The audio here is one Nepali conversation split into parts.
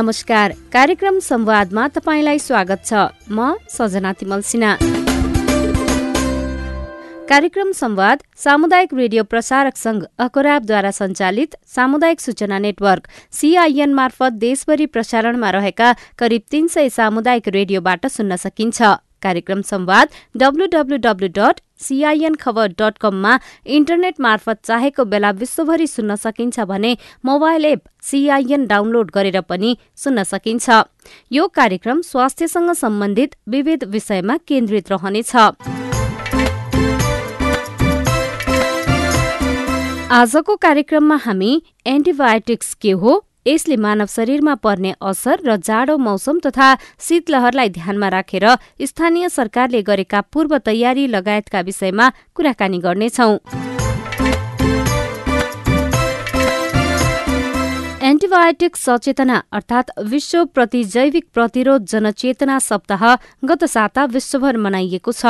नमस्कार। कार्यक्रम संवादमा तपाईँलाई स्वागत छ। म सजना तिमल सिन्हा। कार्यक्रम संवाद सामुदायिक रेडियो प्रसारक संघ अकोराबद्वारा सञ्चालित सामुदायिक सूचना नेटवर्क सीआईएन मार्फत देशभरि प्रसारणमा रहेका करिब तीन सय सामुदायिक रेडियोबाट सुन्न सकिन्छ। कार्यक्रम संवाद डब्लूडब्लूडब्लू डट सीआईएन खबर डट कममा इन्टरनेट मार्फत चाहेको बेला विश्वभरि सुन्न सकिन्छ भने मोबाइल एप सीआईएन डाउनलोड गरेर पनि सुन्न सकिन्छ। यो कार्यक्रम स्वास्थ्यसँग सम्बन्धित विविध विषयमा केन्द्रित रहनेछ। आजको कार्यक्रममा हामी एन्टिबायोटिक्स के हो यसले मानव शरीरमा पर्ने असर र जाडो मौसम तथा शीतलहरलाई ध्यानमा राखेर स्थानीय सरकारले गरेका पूर्व तयारी लगायतका विषयमा कुराकानी गर्नेछौं। एन्टिबायोटिक सचेतना अर्थात् विश्व प्रति जैविक प्रतिरोध जनचेतना सप्ताह गत साता विश्वभर मनाइएको छ।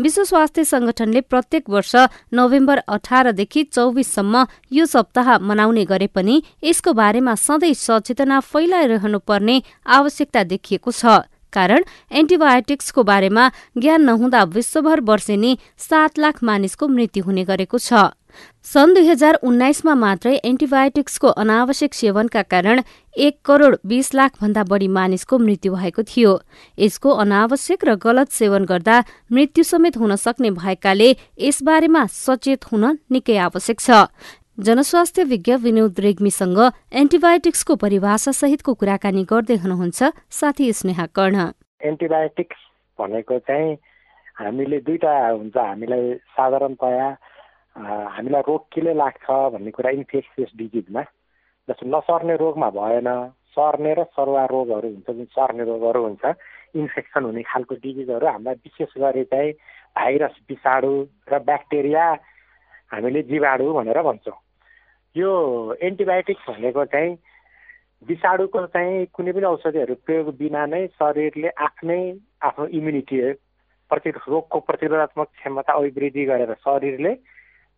विश्व स्वास्थ्य संगठनले प्रत्येक वर्ष नोभेम्बर अठारदेखि चौबिससम्म यो सप्ताह मनाउने गरे पनि यसको बारेमा सधैँ सचेतना फैलाइरहनुपर्ने आवश्यकता देखिएको छ। कारण एन्टिबायोटिक्सको बारेमा ज्ञान नहुँदा विश्वभर वर्षेनी सात लाख मानिसको मृत्यु हुने गरेको छ। सन् दुई हजार उन्नाइसमा मात्रै एन्टिबायोटिक्सको अनावश्यक सेवनका कारण एक करोड बीस लाख भन्दा बढी मानिसको मृत्यु भएको थियो। यसको अनावश्यक र गलत सेवन गर्दा मृत्यु समेत हुन सक्ने भएकाले यसबारेमा सचेत हुन निकै आवश्यक छ। जनस्वास्थ्य विज्ञ विनोद रेग्मीसँग एन्टिबायोटिक्सको परिभाषा सहितको कुराकानी गर्दै हुनुहुन्छ साथी स्नेहा कर्ण। एन्टिबायोटिक्स भनेको चाहिँ हामीले दुईटा हुन्छ हामीलाई साधारणतया हामीलाई रोग केले लाग्छ भन्ने कुरा इन्फेक्सियस डिजिजमा जस्तो नसर्ने रोगमा भएन सर्ने र सरुवा रोगहरू हुन्छ जुन सर्ने रोगहरू हुन्छ इन्फेक्सन हुने खालको डिजिजहरू हामीलाई विशेष गरी चाहिँ भाइरस विषाणु र ब्याक्टेरिया हामीले जीवाणु भनेर भन्छौँ। यो एन्टिबायोटिक्स भनेको चाहिँ विषाणुको चाहिँ कुनै पनि औषधिहरू प्रयोग बिना नै शरीरले आफ्नै आफ्नो इम्युनिटी प्रति रोगको प्रतिरोधात्मक क्षमता अभिवृद्धि गरेर शरीरले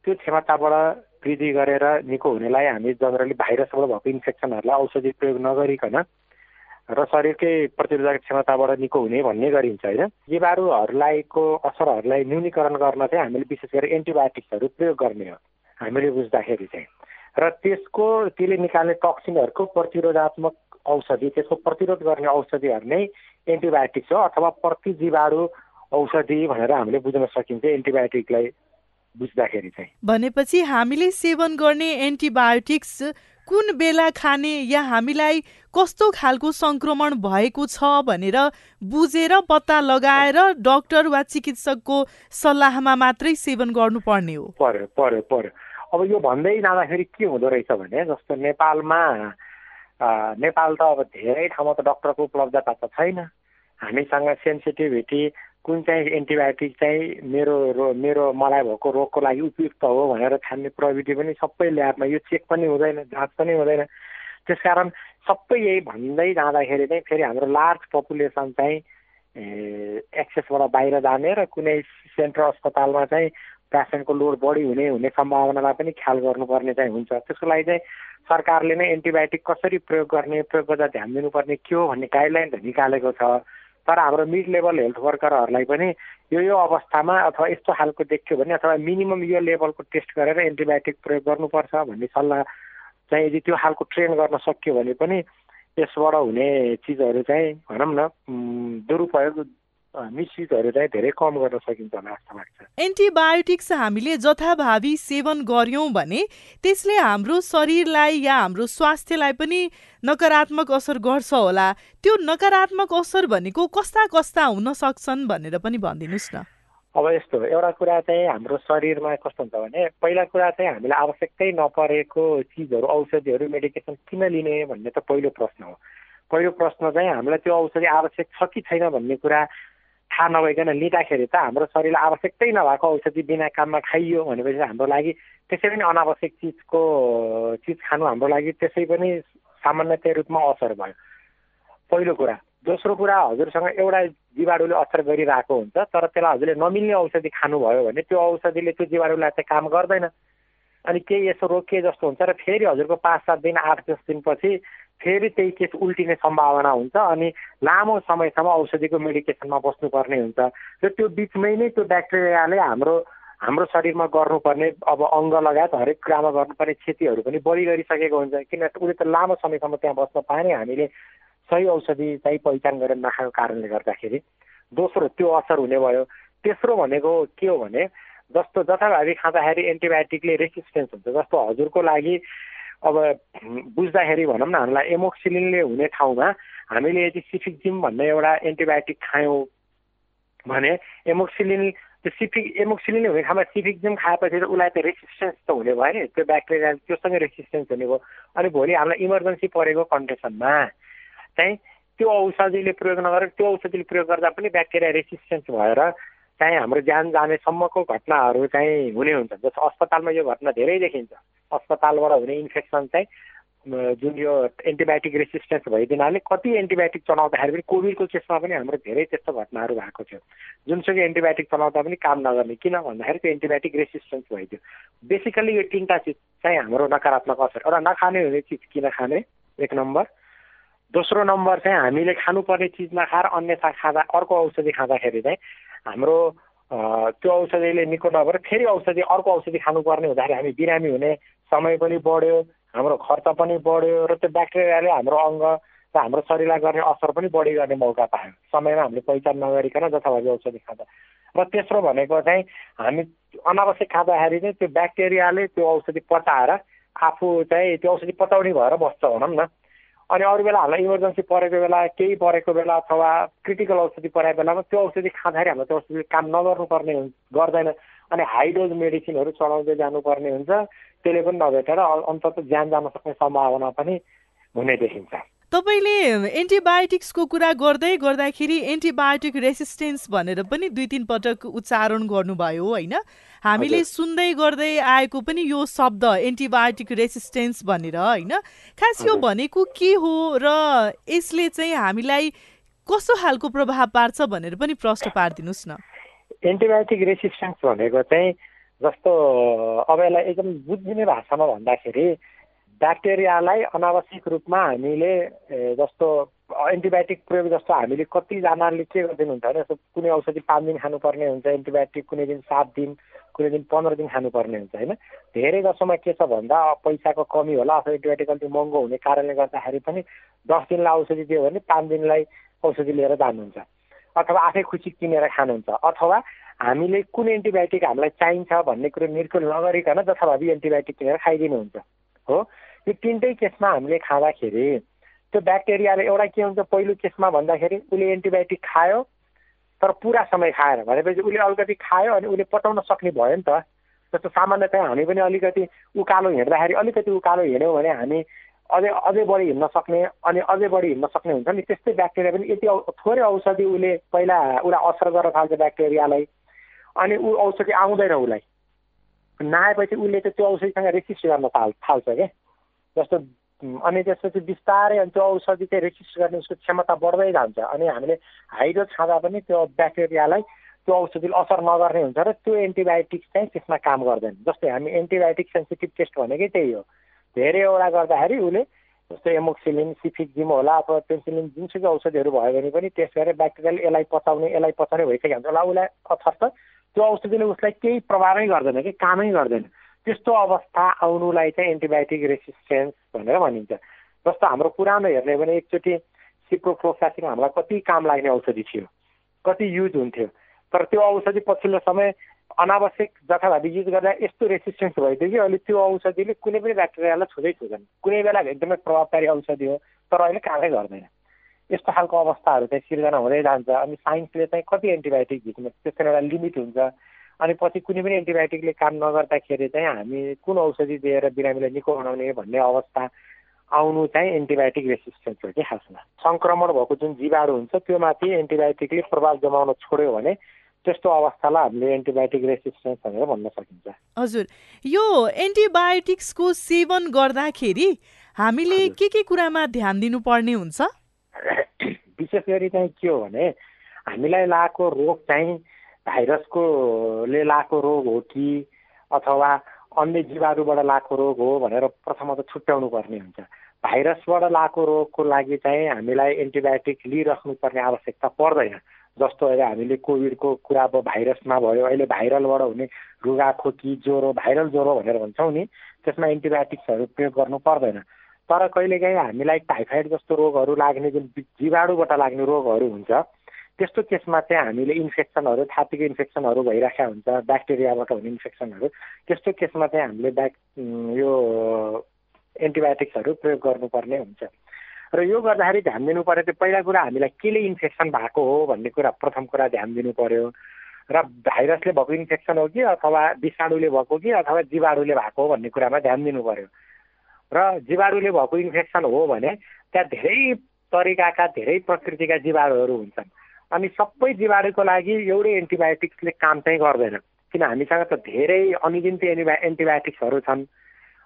त्यो क्षमताबाट वृद्धि गरेर निको हुनेलाई हामी जनरली भाइरसबाट भएको इन्फेक्सनहरूलाई औषधि प्रयोग नगरिकन र शरीरकै प्रतिरोधक क्षमताबाट निको हुने भन्ने गरिन्छ होइन? जीवाणुहरूलाईको असरहरूलाई न्यूनीकरण गर्न चाहिँ हामीले विशेष गरी एन्टिबायोटिक्सहरू प्रयोग गर्ने हो। हामीले बुझ्दाखेरि चाहिँ। र त्यसको त्यसले निकाल्ने टक्सिनहरूको प्रतिरोधात्मक औषधि त्यसको प्रतिरोध गर्ने औषधिहरू नै एन्टिबायोटिक्स हो अथवा प्रतिजीवाणु औषधि भनेर हामीले बुझ्न सकिन्छ एन्टिबायोटिकलाई बुझ्दाखेरि चाहिँ। भनेपछि हामीले सेवन गर्ने एन्टिबायोटिक्स कुन बेला खाने या हामीलाई कस्तो खालको सङ्क्रमण भएको छ भनेर बुझेर पत्ता लगाएर डक्टर वा चिकित्सकको सल्लाहमा मात्रै सेवन गर्नुपर्ने हो। पर्यो पर्यो पर्यो। अब यो भन्दै जाँदाखेरि के हुँदो रहेछ भने जस्तो नेपालमा नेपाल त अब धेरै ठाउँमा त डक्टरको उपलब्धता त छैन। हामीसँग सेन्सिटिभिटी कुन चाहिँ एन्टिबायोटिक चाहिँ मेरो रो मेरो मलाई भएको रोगको लागि उपयुक्त हो भनेर छान्ने प्रविधि पनि सबै ल्याबमा यो चेक पनि हुँदैन जाँच पनि हुँदैन। त्यसकारण सबै यही भन्दै जाँदाखेरि चाहिँ फेरि हाम्रो लार्ज पपुलेसन चाहिँ एक्सेसबाट बाहिर जाने र कुनै सेन्ट्रल अस्पतालमा चाहिँ पेसेन्टको लोड बढी हुने हुने सम्भावनालाई पनि ख्याल गर्नुपर्ने चाहिँ हुन्छ। त्यसको लागि चाहिँ सरकारले नै एन्टिबायोटिक कसरी प्रयोग गर्ने प्रयोग गर्दा ध्यान दिनुपर्ने के हो भन्ने गाइडलाइन त निकालेको छ। तर हाम्रो मिड लेभल हेल्थ वर्करहरूलाई पनि यो यो अवस्थामा अथवा यस्तो खालको देख्यो भने अथवा मिनिमम यो लेभलको टेस्ट गरेर एन्टिबायोटिक प्रयोग गर्नुपर्छ भन्ने सल्लाह चाहिँ यदि त्यो खालको ट्रेन गर्न सकियो भने पनि यसबाट हुने चिजहरू चाहिँ भनौँ न दुरुपयोग मिसयुजहरू चाहिँ धेरै कम गर्न सकिन्छ होला जस्तो लाग्छ। एन्टिबायोटिक्स हामीले जथाभावी सेवन गर्यौँ भने त्यसले हाम्रो शरीरलाई या हाम्रो स्वास्थ्यलाई पनि नकारात्मक असर गर्छ होला। त्यो नकारात्मक असर भनेको कस्ता कस्ता हुन सक्छन् भनेर पनि भनिदिनुहोस् न। अब यस्तो एउटा कुरा चाहिँ हाम्रो शरीरमा कस्तो हुन्छ भने पहिला कुरा चाहिँ हामीले आवश्यकै नपरेको चिजहरू औषधिहरू मेडिकेसन किन लिने भन्ने त पहिलो प्रश्न हो। पहिलो प्रश्न चाहिँ हामीलाई त्यो औषधि आवश्यक छ कि छैन भन्ने कुरा थाहा नभइकन लिँदाखेरि त हाम्रो शरीरलाई आवश्यकतै नभएको औषधि बिना काममा खाइयो भनेपछि हाम्रो लागि त्यसै पनि अनावश्यक चिजको चिज खानु हाम्रो लागि त्यसै पनि सामान्यतया रूपमा असर भयो। पहिलो कुरा दोस्रो कुरा हजुरसँग एउटा जीवाणुले असर गरिरहेको हुन्छ तर त्यसलाई हजुरले नमिल्ने औषधि खानुभयो भने त्यो औषधिले त्यो जीवाणुलाई चाहिँ काम गर्दैन। अनि केही यसो रोकिए जस्तो हुन्छ र फेरि हजुरको पाँच सात दिन आठ दस दिनपछि फेरि त्यही केस उल्टिने सम्भावना हुन्छ अनि लामो समयसम्म औषधिको मेडिकेसनमा बस्नुपर्ने हुन्छ। र त्यो बिचमै नै त्यो ब्याक्टेरियाले हाम्रो हाम्रो शरीरमा गर्नुपर्ने अब अङ्ग लगायत हरेक कुरामा गर्नुपर्ने क्षतिहरू पनि बढी गरिसकेको हुन्छ। किन उसले त लामो समयसम्म त्यहाँ बस्न पाएन हामीले सही औषधि चाहिँ पहिचान गरेर नखाएको कारणले गर्दाखेरि दोस्रो त्यो असर हुने भयो। तेस्रो भनेको के हो भने जस्तो जथाभावी खाँदाखेरि एन्टिबायोटिकले रेसिस्टेन्स हुन्छ जस्तो हजुरको लागि अब बुझ्दाखेरि भनौँ न हामीलाई एमोक्सिलिनले हुने ठाउँमा हामीले यदि सिफिक्जिम भन्ने एउटा एन्टिबायोटिक खायौँ भने एमोक्सिलिन त्यो सिफिक एमोक्सिलिन हुने ठाउँमा सिफिक्जिम खाएपछि त उसलाई त रेसिस्टेन्स त हुने भयो नि। त्यो ब्याक्टेरिया त्योसँगै रेसिस्टेन्स हुने भयो। अनि भोलि हामीलाई इमर्जेन्सी परेको कन्डिसनमा चाहिँ त्यो औषधिले प्रयोग नगरेर त्यो औषधिले प्रयोग गर्दा पनि ब्याक्टेरिया रेसिस्टेन्स भएर चाहिँ हाम्रो ज्यान जानेसम्मको घटनाहरू चाहिँ हुने हुन्छ। जस्तो अस्पतालमा यो घटना धेरै देखिन्छ। अस्पतालबाट हुने इन्फेक्सन चाहिँ जुन यो एन्टिबायोटिक रेसिस्टेन्स भइदिनाले कति एन्टिबायोटिक चलाउँदाखेरि पनि कोभिडको केसमा पनि हाम्रो धेरै त्यस्तो घटनाहरू भएको थियो। जुनसुकै एन्टिबायोटिक चलाउँदा पनि काम नगर्ने। किन भन्दाखेरि त्यो एन्टिबायोटिक रेसिस्टेन्स भइदियो। बेसिकल्ली यो तिनवटा चिज चाहिँ हाम्रो नकारात्मक असर। एउटा नखाने हुने चिज किन खाने? एक नम्बर। दोस्रो नम्बर चाहिँ हामीले खानुपर्ने चिज नखाएर अन्य खाँदा अर्को औषधि खाँदाखेरि चाहिँ हाम्रो त्यो औषधिले निको नभएर फेरि औषधि अर्को औषधि खानुपर्ने हुँदाखेरि हामी बिरामी हुने समय पनि बढ्यो हाम्रो खर्च पनि बढ्यो र त्यो ब्याक्टेरियाले हाम्रो अङ्ग र हाम्रो शरीरलाई गर्ने असर पनि बढी गर्ने मौका पायो। समयमा हामीले पहिचान नगरिकन जथाभावी औषधि खाँदा। र तेस्रो भनेको चाहिँ हामी अनावश्यक खाँदाखेरि चाहिँ त्यो ब्याक्टेरियाले त्यो औषधि पचाएर आफू चाहिँ त्यो औषधि पचाउने भएर बस्छ भनौँ न। अनि अरू बेला हामीलाई इमर्जेन्सी परेको बेला केही परेको बेला अथवा क्रिटिकल औषधि परेको बेलामा त्यो औषधि खाँदाखेरि हाम्रो त्यो औषधि काम नगर्नुपर्ने गर्दैन। अनि हाई डोज मेडिसिनहरू चलाउँदै जानुपर्ने हुन्छ। त्यसले पनि नभेटेर अन्तत ज्यान जान सक्ने सम्भावना पनि हुने देखिन्छ। तपाईँले एन्टिबायोटिक्सको कुरा गर्दै गर्दाखेरि एन्टिबायोटिक रेसिस्टेन्स भनेर पनि दुई तिन पटक उच्चारण गर्नुभयो होइन हामीले सुन्दै गर्दै आएको पनि यो शब्द एन्टिबायोटिक रेसिस्टेन्स भनेर होइन खास यो भनेको के हो र यसले चाहिँ हामीलाई कस्तो खालको प्रभाव पार्छ भनेर पनि प्रश्न पारिदिनुहोस् न एन्टिबायोटिक रेसिस्टेन्स भनेको चाहिँ जस्तो अब यसलाई एकदम बुझिने भाषामा भन्दाखेरि ब्याक्टेरियालाई अनावश्यक रूपमा हामीले जस्तो एन्टिबायोटिक प्रयोग जस्तो हामीले कतिजनाले के गरिदिनुहुन्छ भने जस्तो कुनै औषधि पाँच दिन खानुपर्ने हुन्छ एन्टिबायोटिक कुनै दिन सात दिन कुनै दिन पन्ध्र दिन खानुपर्ने हुन्छ होइन? धेरै जसोमा के छ भन्दा पैसाको कमी होला अथवा एन्टिबायोटिक अलिक महँगो हुने कारणले गर्दाखेरि पनि दस दिनलाई औषधि दियो भने पाँच दिनलाई औषधि लिएर जानुहुन्छ अथवा आफै खुसी किनेर खानुहुन्छ अथवा हामीले कुन एन्टिबायोटिक हामीलाई चाहिन्छ भन्ने कुरो निर्कुल नगरिकन जथाभावी एन्टिबायोटिक किनेर खाइदिनुहुन्छ हो? यो तिनटै केसमा हामीले खाँदाखेरि त्यो ब्याक्टेरियाले एउटा के हुन्छ पहिलो केसमा भन्दाखेरि उसले एन्टिबायोटिक खायो तर पुरा समय खाएर भनेपछि उसले अलिकति खायो अनि उसले पचाउन सक्ने भयो नि त। जस्तो सामान्यतया हामी पनि अलिकति उकालो हिँड्दाखेरि अलिकति उकालो हिँड्यौँ भने हामी अझै अझै बढी हिँड्न सक्ने अनि अझै बढी हिँड्न सक्ने हुन्छ नि। त्यस्तै ब्याक्टेरिया पनि यति थोरै औषधि उसले पहिला उसलाई असर गर्न थाल्छ ब्याक्टेरियालाई अनि ऊ औषधि आउँदैन उसलाई। नआएपछि उसले चाहिँ त्यो औषधिसँग रेसिस्ट गर्न थाल् थाल्छ क्या जस्तो अनि त्यसपछि बिस्तारै अनि त्यो औषधि चाहिँ रेसिस्ट गर्ने उसको क्षमता बढ्दै जान्छ। अनि हामीले हाइड्रोज खाँदा पनि त्यो ब्याक्टेरियालाई त्यो औषधिले असर नगर्ने हुन्छ र त्यो एन्टिबायोटिक चाहिँ त्यसमा काम गर्दैन। जस्तै हामी एन्टिबायोटिक सेन्सिटिभ टेस्ट भनेकै त्यही हो। धेरैवटा गर्दाखेरि उसले जस्तै एमोक्सिलिन सिफिक्जिम होला अथवा पेन्सिलिन जुनसुकै औषधिहरू भयो भने पनि टेस्ट गरेर ब्याक्टेरियाले यसलाई पचाउने यसलाई पचाउने भइसक्यो हुन्छ होला। उसलाई अथर्थ त्यो औषधिले उसलाई केही प्रभावै गर्दैन कि कामै गर्दैन। त्यस्तो अवस्था आउनुलाई चाहिँ एन्टिबायोटिक रेसिस्टेन्स भनेर भनिन्छ। जस्तो हाम्रो पुरानो हेर्ने भने एकचोटि सिप्रोफ्लोक्सासिन हामीलाई कति काम लाग्ने औषधि थियो कति युज हुन्थ्यो। तर त्यो औषधि पछिल्लो समय अनावश्यक जथाभावी युज गर्दा यस्तो रेसिस्टेन्स भइदियो कि अहिले त्यो औषधिले कुनै पनि ब्याक्टेरियालाई छुँदै छुँदैन। कुनै बेला एकदमै प्रभावकारी औषधि हो तर अहिले कामै गर्दैन। यस्तो खालको अवस्थाहरू चाहिँ सिर्जना हुँदै जान्छ अनि साइन्सले चाहिँ कति एन्टिबायोटिक झिक्नु त्यसको एउटा लिमिट हुन्छ। अनि पछि कुनै पनि एन्टिबायोटिकले काम नगर्दाखेरि चाहिँ हामी कुन औषधि दिएर बिरामीलाई निको बनाउने भन्ने अवस्था आउनु चाहिँ एन्टिबायोटिक रेसिस्टेन्स हो कि खासमा। सङ्क्रमण भएको जुन जीवाणु हुन्छ त्यो माथि एन्टिबायोटिकले प्रभाव जमाउन छोड्यो भने त्यस्तो अवस्थालाई हामीले एन्टिबायोटिक रेसिस्टेन्स भनेर भन्न सकिन्छ। हजुर। यो एन्टिबायोटिक्सको सेवन गर्दाखेरि हामीले के के कुरामा ध्यान दिनुपर्ने हुन्छ? विशेष गरी चाहिँ के हो भने हामीलाई लागेको रोग चाहिँ भाइरसकोले लाएको रोग हो कि अथवा अन्य जीवाणुबाट लाएको रोग हो भनेर प्रथम त छुट्याउनु पर्ने हुन्छ। भाइरसबाट लगाएको रोगको लागि चाहिँ हामीलाई एन्टिबायोटिक लिइराख्नुपर्ने आवश्यकता पर्दैन। जस्तो अहिले हामीले कोभिडको कुरा अब भाइरसमा भयो अहिले भाइरलबाट हुने रुगा खोकी ज्वरो भाइरल ज्वरो भनेर भन्छौँ नि त्यसमा एन्टिबायोटिक्सहरू प्रयोग गर्नु पर्दैन। तर कहिलेकाहीँ हामीलाई टाइफाइड जस्तो रोगहरू लाग्ने जुन जीवाणुबाट लाग्ने रोगहरू हुन्छ त्यस्तो केसमा चाहिँ हामीले इन्फेक्सनहरू छातीको इन्फेक्सनहरू भइरहेको हुन्छ ब्याक्टेरियाबाट हुने इन्फेक्सनहरू त्यस्तो केसमा चाहिँ हामीले ब्याक यो एन्टिबायोटिक्सहरू प्रयोग गर्नुपर्ने हुन्छ। र यो गर्दाखेरि ध्यान दिनु पऱ्यो त्यो पहिला कुरा हामीलाई केले इन्फेक्सन भएको हो भन्ने कुरा प्रथम कुरा ध्यान दिनु पऱ्यो र भाइरसले भएको इन्फेक्सन हो कि अथवा विषाणुले भएको कि अथवा जीवाणुले भएको हो भन्ने कुरामा ध्यान दिनु पऱ्यो र जीवाणुले भएको इन्फेक्सन हो भने त्यहाँ धेरै तरिकाका धेरै प्रकृतिका जीवाणुहरू हुन्छन्। अनि सबै जीवाणुको लागि एउटै एन्टिबायोटिक्सले काम चाहिँ गर्दैन। किन हामीसँग त धेरै अनिगिन्ती एन्टिबा एन्टिबायोटिक्सहरू छन्।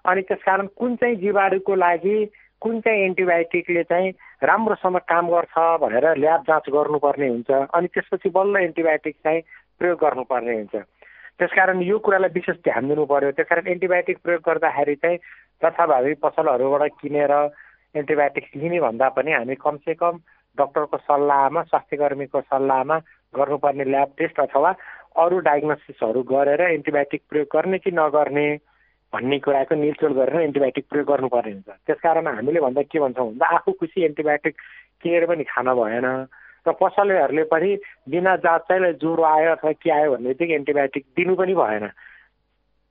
अनि त्यसकारण कुन चाहिँ जीवाणुको लागि कुन चाहिँ एन्टिबायोटिकले चाहिँ राम्रोसँग काम गर्छ भनेर ल्याब जाँच गर्नुपर्ने हुन्छ। अनि त्यसपछि बल्ल एन्टिबायोटिक चाहिँ प्रयोग गर्नुपर्ने हुन्छ। त्यसकारण यो कुरालाई विशेष ध्यान दिनु पऱ्यो त्यसकारण एन्टिबायोटिक प्रयोग गर्दाखेरि चाहिँ जथाभावी पसलहरूबाट किनेर एन्टिबायोटिक्स लिने भन्दा पनि हामी कमसेकम डक्टरको सल्लाहमा स्वास्थ्य कर्मीको सल्लाहमा गर्नुपर्ने ल्याब टेस्ट अथवा अरू डायग्नोसिसहरू गरेर एन्टिबायोटिक प्रयोग गर्ने कि नगर्ने भन्ने कुराको निलचोल गरेर एन्टिबायोटिक प्रयोग गर्नुपर्ने हुन्छ। त्यसकारण हामीले भन्दा के भन्छौँ भन्दा आफू खुसी एन्टिबायोटिक किनेर पनि खान भएन र पसलेहरूले पनि बिना जाँच चाहिँ ज्वरो आयो अथवा के आयो भन्ने बित्तिकै एन्टिबायोटिक दिनु पनि भएन।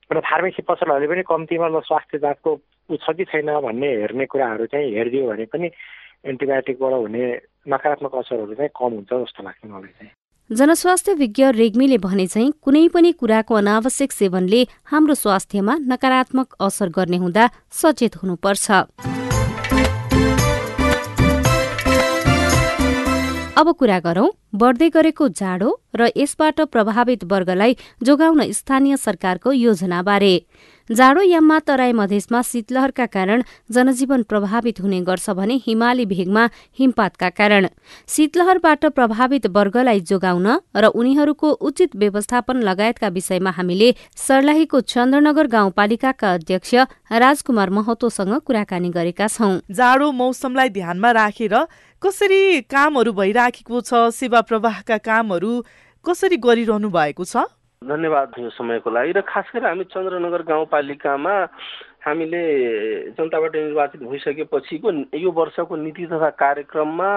र फार्मेसी पसलहरूले पनि कम्तीमा स्वास्थ्य जाँचको ऊ छ कि छैन भन्ने हेर्ने कुराहरू चाहिँ हेरिदियो भने पनि एन्टिबायोटिकबाट हुने नकारात्मक असरहरू चाहिँ कम हुन्छ जस्तो लाग्छ मलाई चाहिँ। जनस्वास्थ्य विज्ञ रेग्मीले भने चाहिँ कुनै पनि कुराको अनावश्यक सेवनले हाम्रो स्वास्थ्यमा नकारात्मक असर गर्ने हुँदा सचेत हुनुपर्छ। अब कुरा गरौं बढ्दै गरेको जाडो र यसबाट प्रभावित वर्गलाई जोगाउन स्थानीय सरकारको योजनाबारे। जाडो याममा तराई मधेसमा शीतलहरका कारण जनजीवन प्रभावित हुने गर्छ भने हिमाली भेगमा हिमपातका कारण। शीतलहरबाट प्रभावित वर्गलाई जोगाउन र उनीहरूको उचित व्यवस्थापन लगायतका विषयमा हामीले सर्लाहीको चन्द्रनगर गाउँपालिकाका अध्यक्ष राजकुमार महतोसँग कुराकानी गरेका छौं। जाडो मौसमलाई ध्यानमा राखेर कसरी कामहरू भइराखेको छ सेवा प्रवाहका कामहरू कसरी गरिरहनु भएको छ? धन्यवाद यो समयको लागि र खास गरी हामी चन्द्रनगर गाउँपालिकामा हामीले जनताबाट निर्वाचित भइसकेपछिको यो वर्षको नीति तथा कार्यक्रममा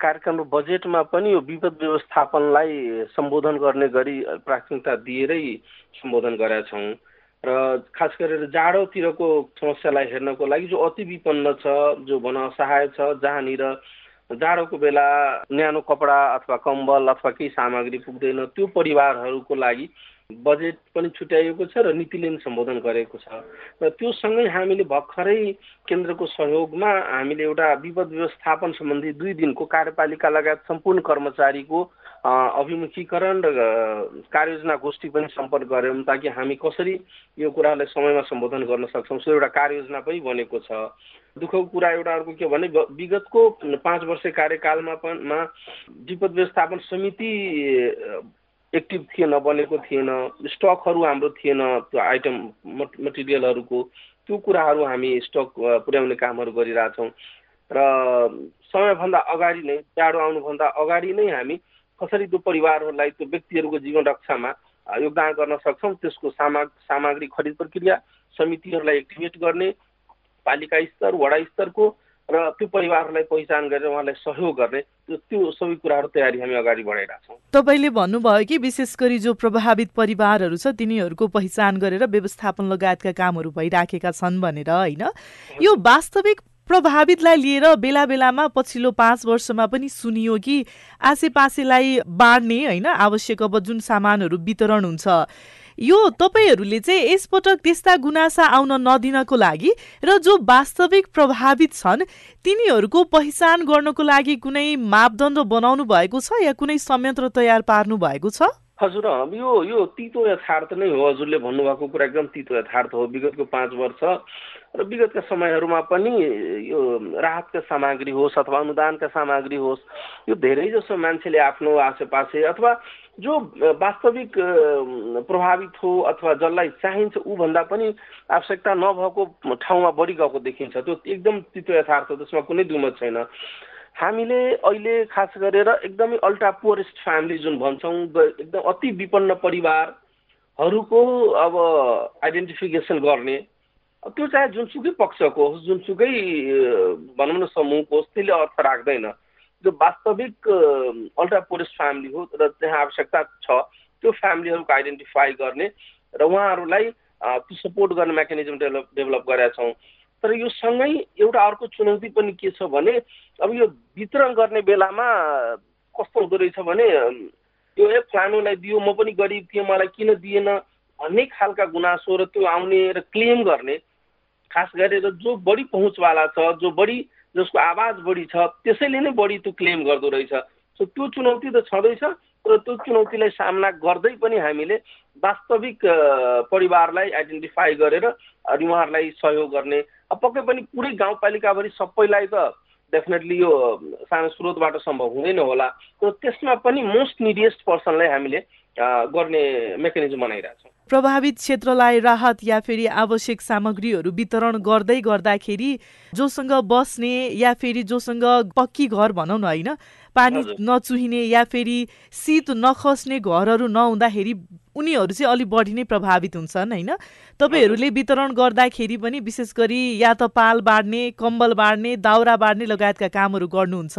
कार्यक्रम र बजेटमा पनि यो विपद व्यवस्थापनलाई सम्बोधन गर्ने गरी प्राथमिकता दिएरै सम्बोधन गरेका छौँ। र खास गरेर जाडोतिरको समस्यालाई हेर्नको लागि जो अति विपन्न छ जो भन असहाय छ जहाँनिर जाडोको बेला न्यानो कपडा अथवा कम्बल अथवा केही सामग्री पुग्दैन। त्यो परिवारहरूको लागि बजेट पनि छुट्याइएको छ र नीतिले पनि सम्बोधन गरेको छ। र त्यो सँगै हामीले भर्खरै केन्द्रको सहयोगमा हामीले एउटा विपद व्यवस्थापन सम्बन्धी दुई दिनको कार्यपालिका लगायत सम्पूर्ण कर्मचारीको अभिमुखीकरण र कार्ययोजना गोष्ठी पनि सम्पर्क गऱ्यौँ ताकि हामी कसरी यो कुरालाई समयमा सम्बोधन गर्न सक्छौँ। सो एउटा कार्ययोजना पनि बनेको छ। दुःखको कुरा एउटा अर्को के भने विगतको पाँच वर्ष कार्यकालमा पनि विपद व्यवस्थापन समिति एक्टिभ थिएन बनेको थिएन स्टकहरू हाम्रो थिएन त्यो आइटम मटेरियलहरूको त्यो कुराहरू हामी स्टक पुर्याउने कामहरू गरिरहेछौँ। र समयभन्दा अगाडि नै जाडो आउनुभन्दा अगाडि नै हामी कसरी त्यो परिवारहरूलाई त्यो व्यक्तिहरूको जीवन रक्षामा योगदान गर्न सक्छौँ त्यसको सामा सामग्री खरिद प्रक्रिया समितिहरूलाई एक्टिभेट गर्ने पालिका स्तर वडा स्तरको र त्यो परिवारलाई पहिचान गरेर उहाँलाई सहयोग गर्ने त्यो सबै कुराहरू तयारी हामी अगाडि बढाइरहेछौँ तपाईँले भन्नुभयो कि विशेष गरी जो प्रभावित परिवारहरू छ तिनीहरूको पहिचान गरेर व्यवस्थापन लगायतका कामहरू भइराखेका छन् भनेर होइन? यो वास्तविक प्रभावितलाई लिएर बेला बेलामा पछिल्लो पाँच वर्षमा पनि सुनियो कि आसेपासेलाई बाँड्ने होइन? आवश्यक अब जुन सामानहरू वितरण हुन्छ यो तपाईँहरूले चाहिँ यसपटक त्यस्ता गुनासा आउन नदिनको लागि र जो वास्तविक प्रभावित छन् तिनीहरूको पहिचान गर्नको लागि कुनै मापदण्ड बनाउनु भएको छ या कुनै संयन्त्र तयार पार्नु भएको छ? हजुर यो यो तितो यथार्थ नै हो। हजुरले भन्नुभएको कुरा एकदम तितो यथार्थ हो। विगतको पाँच वर्ष र विगतका समयहरूमा पनि यो राहतका सामग्री होस् अथवा अनुदानका सामग्री होस् यो धेरै जसो मान्छेले आफ्नो आसेपासे अथवा जो वास्तविक प्रभावित हो अथवा जसलाई चाहिन्छ ऊभन्दा पनि आवश्यकता नभएको ठाउँमा बढी गएको देखिन्छ। त्यो एकदम तितो यथार्थ त्यसमा कुनै दुमत छैन। हामीले अहिले खास गरेर एकदमै अल्ट्रा पोरेस्ट फ्यामिली जुन भन्छौँ एकदम अति विपन्न परिवारहरूको अब आइडेन्टिफिकेसन गर्ने त्यो चाहे जुनसुकै पक्षको होस् जुनसुकै भनौँ न समूहको होस् त्यसले अर्थ राख्दैन। जो वास्तविक अल्ट्रा पोरेस्ट फ्यामिली हो र त्यहाँ आवश्यकता छ त्यो फ्यामिलीहरूको आइडेन्टिफाई गर्ने र उहाँहरूलाई त्यो सपोर्ट गर्ने मेकानिजम डेभलप डेभलप गरेका छौँ। तर यो सँगै एउटा अर्को चुनौती पनि के छ भने अब यो वितरण गर्ने बेलामा कस्तो हुँदो रहेछ भने यो ए फ्लानोलाई दियो म पनि गरिब थिएँ मलाई किन दिएन भन्ने खालका गुनासो र त्यो आउने र क्लेम गर्ने खास गरेर जो बढी पहुँचवाला छ जो बढी जसको आवाज बढी छ त्यसैले नै बढी त्यो क्लेम गर्दो रहेछ। सो त्यो चुनौती त छँदैछ र त्यो चुनौतीलाई सामना गर्दै पनि हामीले वास्तविक परिवारलाई आइडेन्टिफाई गरेर अनि उहाँहरूलाई सहयोग गर्ने। पक्कै पनि पुरै गाउँपालिकाभरि सबैलाई त डेफिनेटली यो सानो स्रोतबाट सम्भव हुँदैन होला। तर त्यसमा पनि मोस्ट निडिएस्ट पर्सनलाई हामीले गर्ने मेकानिजम बनाइरहेछौँ प्रभावित क्षेत्रलाई राहत या फेरि आवश्यक सामग्रीहरू वितरण गर्दै गर्दाखेरि जोसँग बस्ने या फेरि जोसँग पक्की घर भनौँ न होइन पानी नचुहिने या फेरि शीत नखस्ने घरहरू नहुँदाखेरि उनीहरू चाहिँ अलिक बढी नै प्रभावित हुन्छन् होइन? तपाईँहरूले वितरण गर्दाखेरि पनि विशेष गरी या त पाल बाँड्ने कम्बल बाँड्ने दाउरा बाँड्ने लगायतका कामहरू गर्नुहुन्छ।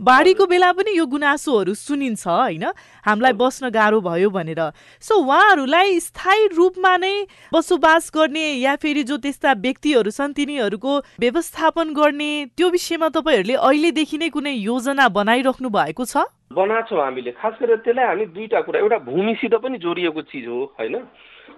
बाढीको बेला पनि यो गुनासोहरू सुनिन्छ होइन? हामीलाई बस्न गाह्रो भयो भनेर। सो उहाँहरूलाई स्थायी रूपमा नै बसोबास गर्ने या फेरि जो त्यस्ता व्यक्तिहरू छन् तिनीहरूको व्यवस्थापन गर्ने त्यो विषयमा तपाईँहरूले अहिलेदेखि नै कुनै योजना बनाइराख्नु भएको छ? बनाएको छौँ हामीले। खास गरेर त्यसलाई हामी दुईवटा कुरा एउटा भूमिसित पनि जोडिएको चिज हो होइन?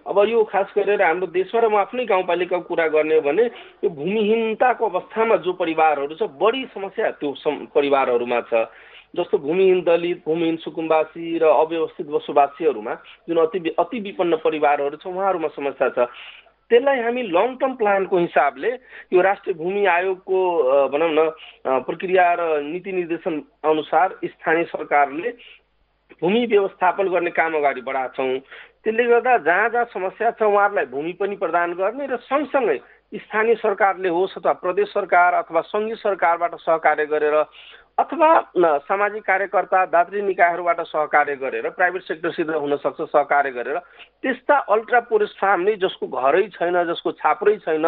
अब यो खास गरेर हाम्रो देशमा र म आफ्नै गाउँपालिकाको कुरा गर्ने हो भने यो भूमिहीनताको अवस्थामा जो परिवारहरू छ बढी समस्या त्यो परिवारहरूमा छ। जस्तो भूमिहीन दलित भूमिहीन सुकुम्बासी र अव्यवस्थित बसोबासीहरूमा जुन अति अति विपन्न परिवारहरू छ उहाँहरूमा समस्या छ। त्यसलाई हामी लङ टर्म प्लानको हिसाबले यो राष्ट्रिय भूमि आयोगको भनौँ न प्रक्रिया र नीति निर्देशन अनुसार स्थानीय सरकारले भूमि व्यवस्थापन गर्ने काम अगाडि बढाएको छौँ त्यसले गर्दा जहाँ जहाँ समस्या छ उहाँहरूलाई भूमि पनि प्रदान गर्ने र सँगसँगै स्थानीय सरकारले होस् अथवा प्रदेश सरकार अथवा सङ्घीय सरकारबाट सहकार्य गरेर अथवा सामाजिक कार्यकर्ता दात्री निकायहरूबाट सहकार्य गरेर प्राइभेट सेक्टरसित हुनसक्छ सहकार्य गरेर त्यस्ता अल्ट्रा पोरेस्ट फ्यामिली जसको घरै छैन जसको छाप्रै छैन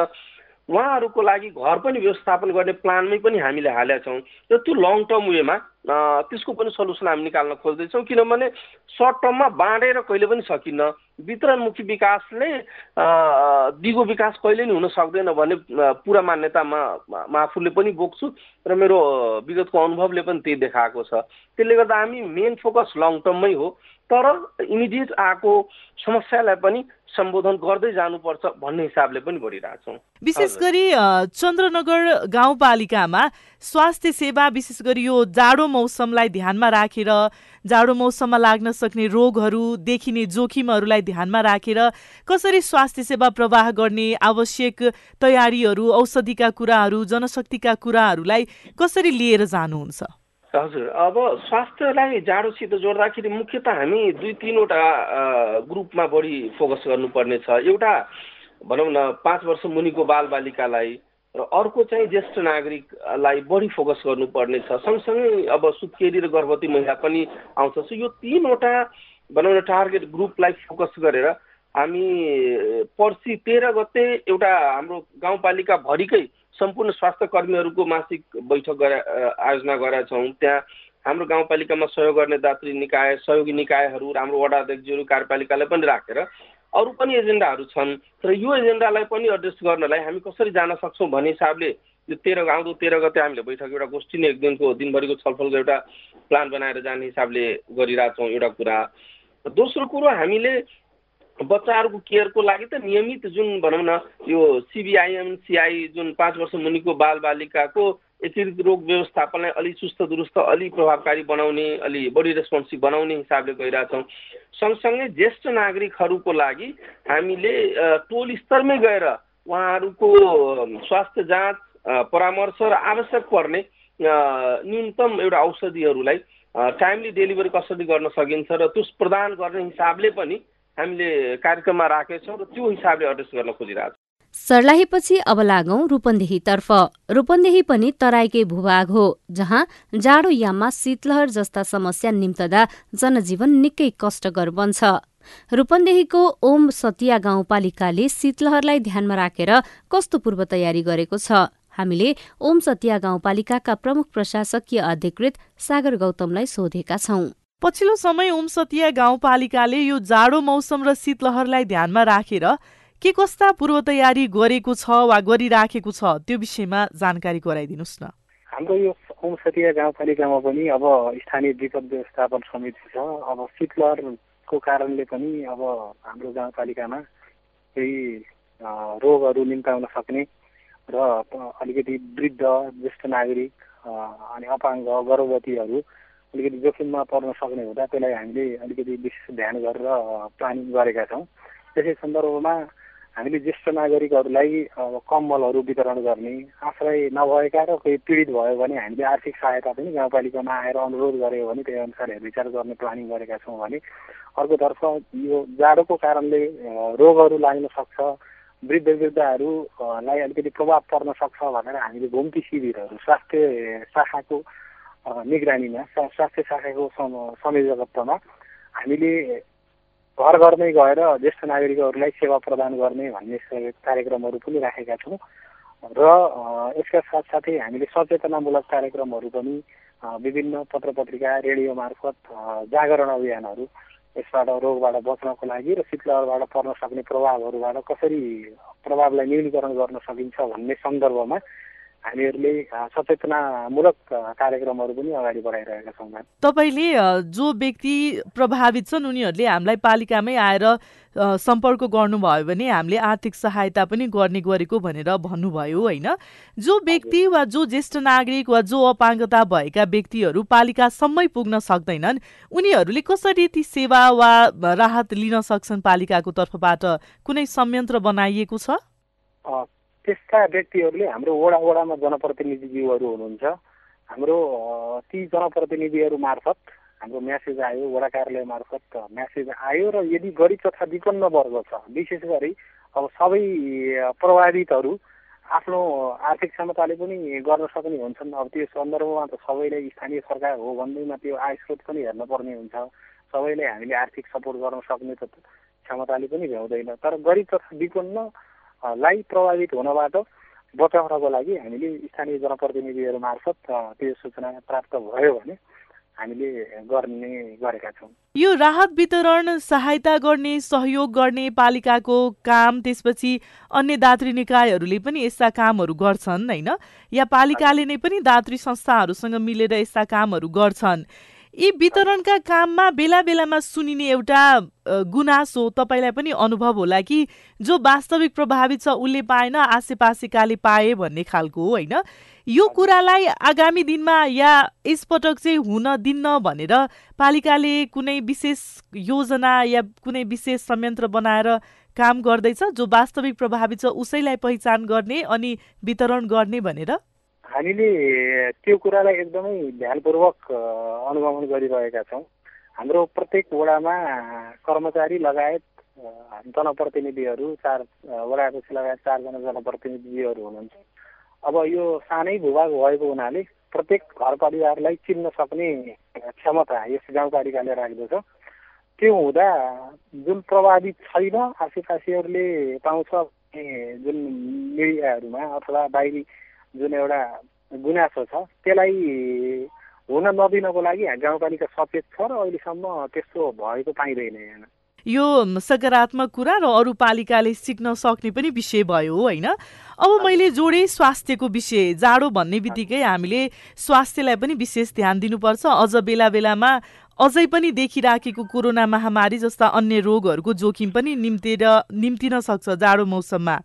उहाँहरूको लागि घर पनि व्यवस्थापन गर्ने प्लानमै पनि हामीले हालेका छौँ। र त्यो लङ टर्म वेमा त्यसको पनि सल्युसन हामी निकाल्न खोज्दैछौँ किनभने सर्ट टर्ममा बाँडेर कहिले पनि सकिन्न। वितरणमुखी विकासले दिगो विकास कहिले पनि हुन सक्दैन भन्ने पुरा मान्यतामा म आफूले पनि बोक्छु र मेरो विगतको अनुभवले पनि त्यही देखाएको छ। त्यसले गर्दा हामी मेन फोकस लङ टर्ममै हो तर इमिडिएट आएको समस्यालाई पनि सम्बोधन गर्दै जानुपर्छ भन्ने हिसाबले पनि बढिरहेछौँ विशेष गरी चन्द्रनगर गाउँपालिकामा स्वास्थ्य सेवा विशेष गरी यो जाडो मौसमलाई ध्यानमा राखेर जाडो मौसममा लाग्न सक्ने रोगहरू देखिने जोखिमहरूलाई ध्यानमा राखेर कसरी स्वास्थ्य सेवा प्रवाह गर्ने आवश्यक तयारीहरू औषधिका कुराहरू जनशक्तिका कुराहरूलाई कसरी लिएर जानुहुन्छ? हजुर अब स्वास्थ्यलाई जाडोसित जोड्दाखेरि मुख्यत हामी दुई तिनवटा ग्रुपमा बढी फोकस गर्नुपर्ने छ एउटा भनौँ न पाँच वर्ष मुनिको बालबालिकालाई र अर्को चाहिँ ज्येष्ठ नागरिकलाई बढी फोकस गर्नुपर्ने छ। सँगसँगै अब सुत्केरी र गर्भवती महिला पनि आउँछ। सो यो तिनवटा भनौँ न टार्गेट ग्रुपलाई फोकस गरेर हामी पर्सि तेह्र गते एउटा हाम्रो गाउँपालिकाभरिकै सम्पूर्ण स्वास्थ्य कर्मीहरूको मासिक बैठक गरा आयोजना गरेका छौँ। त्यहाँ हाम्रो गाउँपालिकामा सहयोग गर्ने दात्री निकाय सहयोगी निकायहरू हाम्रो वडा अध्यक्षहरू कार्यपालिकालाई पनि राखेर अरू पनि एजेन्डाहरू छन् र यो एजेन्डालाई पनि एड्रेस गर्नलाई हामी कसरी जान सक्छौँ भन्ने हिसाबले यो तेह्र आउँदो तेह्र गते हामीले बैठक एउटा गोष्ठी नै एक दिनको दिनभरिको छलफलको एउटा प्लान बनाएर जाने हिसाबले गरिरहेछौँ एउटा कुरा। दोस्रो कुरो हामीले बच्चाहरूको केयरको लागि त नियमित जुन भनौँ न यो सिबिआइएम सिआई जुन पाँच वर्ष मुनिको बालबालिकाको एकीकृत रोग व्यवस्थापनलाई अलि चुस्त दुरुस्त अलि प्रभावकारी बनाउने अलि बढी रेस्पोन्सिभ बनाउने हिसाबले गइरहेछौँ। सँगसँगै ज्येष्ठ नागरिकहरूको लागि हामीले टोल स्तरमै गएर उहाँहरूको स्वास्थ्य जाँच परामर्श र आवश्यक पर्ने न्यूनतम एउटा औषधिहरूलाई टाइमली डेलिभरी कसरी गर्न सकिन्छ र त्यस प्रदान गर्ने हिसाबले पनि हामीले कार्यक्रममा राखेका छौँ र त्यो हिसाबले एड्रेस गर्न खोजिरहेको सर्लाहीपछि अब लागौं रूपन्देहीतर्फ। रूपन्देही पनि तराईकै भूभाग हो जहाँ जाडो याममा शीतलहर जस्ता समस्या निम्तदा जनजीवन निकै कष्टकर बन्छ। रूपन्देहीको ओम सतिया गाउँपालिकाले शीतलहरलाई ध्यानमा राखेर कस्तो पूर्व तयारी गरेको छ? हामीले ओम सतिया गाउँपालिकाका प्रमुख प्रशासकीय अधिकृत सागर गौतमलाई सोधेका छौं। पछिल्लो समय ओम सतिया गाउँपालिकाले यो जाडो मौसम र शीतलहरलाई ध्यानमा राखेर के कस्ता पूर्व तयारी गरेको छ वा गरिराखेको छ त्यो विषयमा जानकारी गराइदिनुहोस् न। हाम्रो यो ओम सतिया गाउँपालिकामा पनि अब स्थानीय विपद व्यवस्थापन समिति छ। अब शीतलहरको कारणले पनि अब हाम्रो गाउँपालिकामा केही रोगहरू निम्ताउन सक्ने र अलिकति वृद्ध ज्येष्ठ नागरिक अनि अपाङ्ग गर्भवतीहरू अलिकति जोखिममा पर्न सक्ने हुँदा त्यसलाई हामीले अलिकति विशेष ध्यान गरेर प्लानिङ गरेका छौँ। त्यसै सन्दर्भमा हामीले ज्येष्ठ नागरिकहरूलाई कम्बलहरू वितरण गर्ने आश्रय नभएका र कोही पीडित भयो भने हामीले आर्थिक सहायता पनि गाउँपालिकामा आएर अनुरोध गऱ्यो भने त्यही अनुसार हेरविचार गर्ने प्लानिङ गरेका छौँ भने अर्कोतर्फ यो जाडोको कारणले रोगहरू लाग्न सक्छ वृद्ध वृद्धहरूलाई अलिकति प्रभाव पर्न सक्छ भनेर हामीले घुम्ती शिविरहरू स्वास्थ्य शाखाको निगरानीमा स्वास्थ्य शाखाको संयोजकत्वमा हामीले घर घरमै गएर ज्येष्ठ नागरिकहरूलाई सेवा प्रदान गर्ने भन्ने कार्यक्रमहरू पनि राखेका छौँ। र यसका साथसाथै हामीले सचेतनामूलक कार्यक्रमहरू पनि विभिन्न पत्र पत्रिका रेडियो मार्फत जागरण अभियानहरू यसबाट रोगबाट बच्नको लागि र शीतलहरबाट पर्न सक्ने प्रभावहरूबाट कसरी प्रभावलाई न्यूनीकरण गर्न सकिन्छ भन्ने सन्दर्भमा हामीहरूले सचेतनामूलक कार्यक्रमहरू पनि अगाडि बढाइरहेका छौँ तपाईँले जो व्यक्ति प्रभावित छन् उनीहरूले हामीलाई पालिकामै आएर सम्पर्क गर्नुभयो भने हामीले आर्थिक सहायता पनि गर्ने गरेको भनेर भन्नुभयो होइन? जो व्यक्ति वा जो ज्येष्ठ नागरिक वा जो अपाङ्गता भएका व्यक्तिहरू पालिकासम्मै पुग्न सक्दैनन् उनीहरूले कसरी ती सेवा वा राहत लिन सक्छन् पालिकाको तर्फबाट? कुनै संयन्त्र बनाइएको छ? त्यस्ता व्यक्तिहरूले हाम्रो वडा वडामा जनप्रतिनिधिज्यूहरू हुनुहुन्छ। हाम्रो ती जनप्रतिनिधिहरू मार्फत हाम्रो म्यासेज आयो वडा कार्यालय मार्फत म्यासेज आयो र यदि गरिब तथा विपन्न वर्ग छ विशेष गरी अब सबै प्रभावितहरू आफ्नो आर्थिक क्षमताले पनि गर्न सक्ने हुन्छन्। अब त्यो सन्दर्भमा त सबैलाई स्थानीय सरकार हो भन्दैमा त्यो आय स्रोत पनि हेर्नुपर्ने हुन्छ। सबैलाई हामीले आर्थिक सपोर्ट गर्न सक्ने त क्षमताले पनि भ्याउँदैन। तर गरिब तथा विपन्नलाई प्रभावित हुनबाट बचाउनको लागि हामीले स्थानीय जनप्रतिनिधिहरू मार्फत त्यो सूचना प्राप्त भयो भने हामीले गर्ने गरेका छौँ। यो राहत वितरण सहायता गर्ने सहयोग गर्ने पालिकाको काम त्यसपछि अन्य दात्री निकायहरूले पनि यस्ता कामहरू गर्छन् होइन? या पालिकाले नै पनि दात्री संस्थाहरूसँग मिलेर यस्ता कामहरू गर्छन्। यी वितरणका काममा बेला बेलामा सुनिने एउटा गुनासो तपाईँलाई पनि अनुभव होला कि जो वास्तविक प्रभावित छ उसले पाएन आसेपासेकाले पाए भन्ने खालको होइन? यो कुरालाई आगामी दिनमा या यसपटक चाहिँ हुन दिन्न भनेर पालिकाले कुनै विशेष योजना या कुनै विशेष संयन्त्र बनाएर काम गर्दैछ जो वास्तविक प्रभावित छ उसैलाई पहिचान गर्ने अनि वितरण गर्ने भनेर? हामीले त्यो कुरालाई एकदमै ध्यानपूर्वक अनुगमन गरिरहेका छौँ। हाम्रो प्रत्येक वडामा कर्मचारी लगायत जनप्रतिनिधिहरू चार वडापछि लगायत चारजना जनप्रतिनिधिहरू हुनुहुन्छ। अब यो सानै भूभाग भएको हुनाले प्रत्येक घर परिवारलाई चिन्न सक्ने क्षमता यस गाउँपालिकाले राख्दछ। त्यो हुँदा जुन प्रभावित छैन आसेपासेहरूले पाउँछ जुन मिडियाहरूमा अथवा बाहिरी जुन एउटा गुनासो छ त्यसलाई हुन नदिनको लागि गाउँपालिका सचेत छ र अहिलेसम्म त्यस्तो भएको पाइँदैन यहाँ। यो सकारात्मक कुरा र अरू पालिकाले सिक्न सक्ने पनि विषय भयो होइन। अब मैले जोडेँ स्वास्थ्यको विषय जाडो भन्ने बित्तिकै हामीले स्वास्थ्यलाई पनि विशेष ध्यान दिनुपर्छ। अझ बेला बेलामा अझै पनि देखिराखेको कोरोना महामारी जस्ता अन्य रोगहरूको जोखिम पनि निम्तेर निम्तिन सक्छ जाडो मौसममा।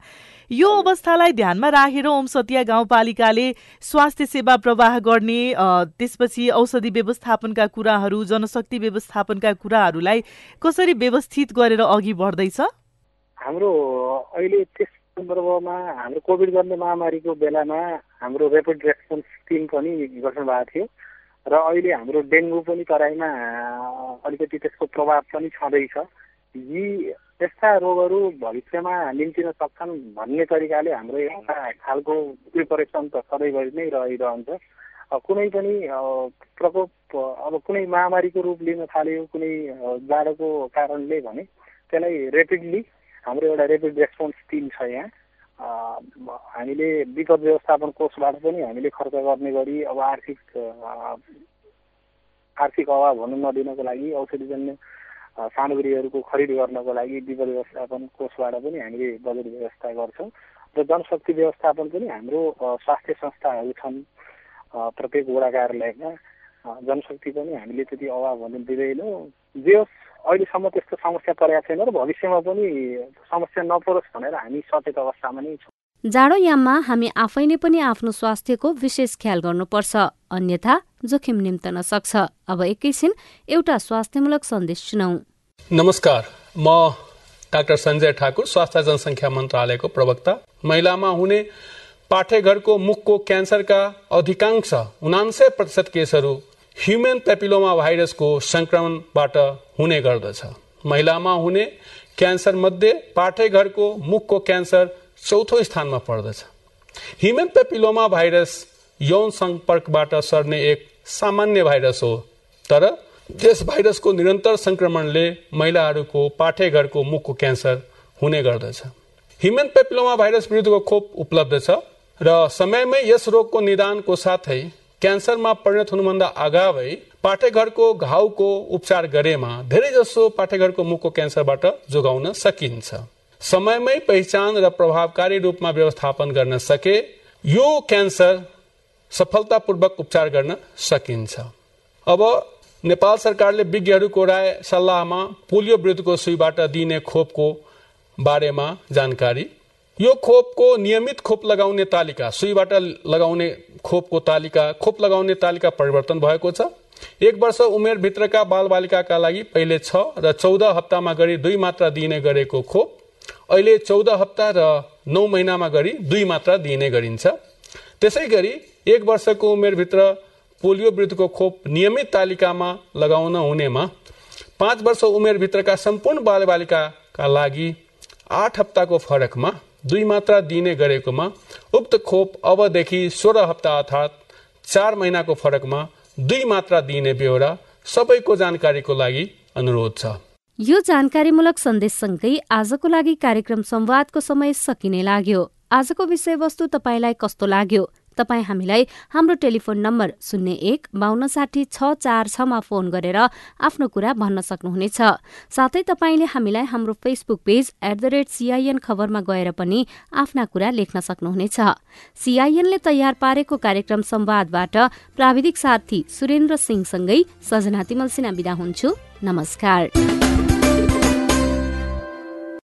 यो अवस्थालाई ध्यानमा राखेर ओमसतिया गाउँपालिकाले स्वास्थ्य सेवा प्रवाह गर्ने त्यसपछि औषधि व्यवस्थापनका कुराहरू जनशक्ति व्यवस्थापनका कुराहरूलाई कसरी व्यवस्थित गरेर अघि बढ्दैछ? हाम्रो अहिले त्यस सन्दर्भमा हाम्रो कोभिड गर्ने महामारीको बेलामा हाम्रो ऱ्यापिड रेस्पोन्स टिम पनि गठन भएको थियो र अहिले हाम्रो डेङ्गु पनि तराईमा अलिकति त्यसको प्रभाव पनि छँदैछ। यी यस्ता रोगहरू भविष्यमा निम्तिन सक्छन् भन्ने तरिकाले हाम्रो एउटा खालको प्रिपरेसन त सधैँभरि नै रहिरहन्छ। कुनै पनि प्रकोप अब कुनै महामारीको रूप लिन थाल्यो कुनै जाडोको कारणले भने त्यसलाई रेपिडली हाम्रो एउटा रेपिड रेस्पोन्स टिम छ यहाँ। हामीले विपद व्यवस्थापन कोषबाट पनि हामीले खर्च गर्ने गरी अब आर्थिक आर्थिक अभाव हुनु नदिनको लागि औषधिजन्य सामग्रीहरूको खरिद गर्नको लागि विपद व्यवस्थापन कोषबाट पनि हामीले बजेट व्यवस्था गर्छौँ र जनशक्ति व्यवस्थापन पनि हाम्रो स्वास्थ्य संस्थाहरू छन् प्रत्येक वडा कार्यालयमा। जनशक्ति पनि हामीले त्यति अभाव हुनु दिँदैनौँ। जे होस् अहिलेसम्म त्यस्तो समस्या परेको छैन र भविष्यमा पनि समस्या नपरोस् भनेर हामी सचेत अवस्थामा नै छौँ। जाडो याममा हामी आफै नै पनि आफ्नो स्वास्थ्यको विशेष ख्याल गर्नुपर्छ अन्यथा जोखिम निम्तन सक्छ। अब एकैछिन एउटा स्वास्थ्यमूलक सन्देश सुनौ। नमस्कार म डाक्टर सञ्जय ठाकुर स्वास्थ्य जनसङ्ख्या मन्त्रालयको प्रवक्ता। महिलामा हुने पाठेघरको मुखको क्यान्सरका अधिकांश उनान्सय प्रतिशत केसहरू ह्युमेन पेपिलोमा भाइरसको संक्रमणबाट हुने गर्दछ। महिलामा हुने क्यान्सर मध्ये पाठेघरको मुखको क्यान्सर चौथो स्थानमा पर्दछ। ह्युमेन पेपिलोमा भाइरस यौन सम्पर्कबाट सर्ने एक सामान्य भाइरस हो। तर त्यस भाइरसको निरन्तर संक्रमणले महिलाहरूको पाठेघरको मुखको क्यान्सर हुने गर्दछ। ह्युमेन पेपिलोमा भाइरस विरुद्धको खोप उपलब्ध छ र समयमै यस रोगको निदानको साथै क्यान्सरमा परिणत हुनुभन्दा अगावै पाठेघरको घाउको उपचार गरेमा धेरै जसो पाठेघरको मुखको क्यान्सरबाट जोगाउन सकिन्छ। समयमै पहिचान र प्रभावकारी रूपमा व्यवस्थापन गर्न सके यो क्यान्सर सफलतापूर्वक उपचार गर्न सकिन्छ। अब नेपाल सरकारले विज्ञहरूको राय सल्लाहमा पोलियो विरुद्धको सुईबाट दिइने खोपको बारेमा जानकारी। यो खोपको नियमित खोप लगाउने तालिका सुईबाट लगाउने खोपको तालिका खोप लगाउने तालिका परिवर्तन भएको छ। एक वर्ष उमेरभित्रका बालबालिकाका लागि पहिले छ र चौध हप्तामा गरी दुई मात्रा दिइने गरेको खोप अहिले चौध हप्ता र नौ महिनामा गरी दुई मात्रा दिइने गरिन्छ। त्यसै गरी एक वर्षको उमेरभित्र पोलियो विरुद्धको खोप नियमित तालिकामा लगाउन हुनेमा पाँच वर्ष उमेरभित्रका सम्पूर्ण बालबालिकाका लागि आठ हप्ताको फरकमा दुई मात्रा दिने गरेकोमा उक्त खोप अबदेखि सोह्र हप्ता अर्थात् चार महिनाको फरकमा दुई मात्रा दिइने बेहोरा सबैको जानकारीको लागि अनुरोध छ। यो जानकारीमूलक सन्देशसँगै आजको लागि कार्यक्रम संवादको समय सकिने लाग्यो। आजको विषयवस्तु तपाईँलाई कस्तो लाग्यो? तपाईँ हामीलाई हाम्रो टेलिफोन नम्बर शून्य एक बान्न साठी छ चार छमा फोन गरेर आफ्नो कुरा भन्न सक्नुहुनेछ। साथै तपाईँले हामीलाई हाम्रो Facebook page at the rate CIN खबरमा गएर पनि आफ्ना कुरा लेख्न सक्नुहुनेछ। सीआईएनले तयार पारेको कार्यक्रम संवादबाट प्राविधिक साथी सुरेन्द्र सिंहसँगै सजना तिमल सिन्हा विदा हुन्छु। नमस्कार।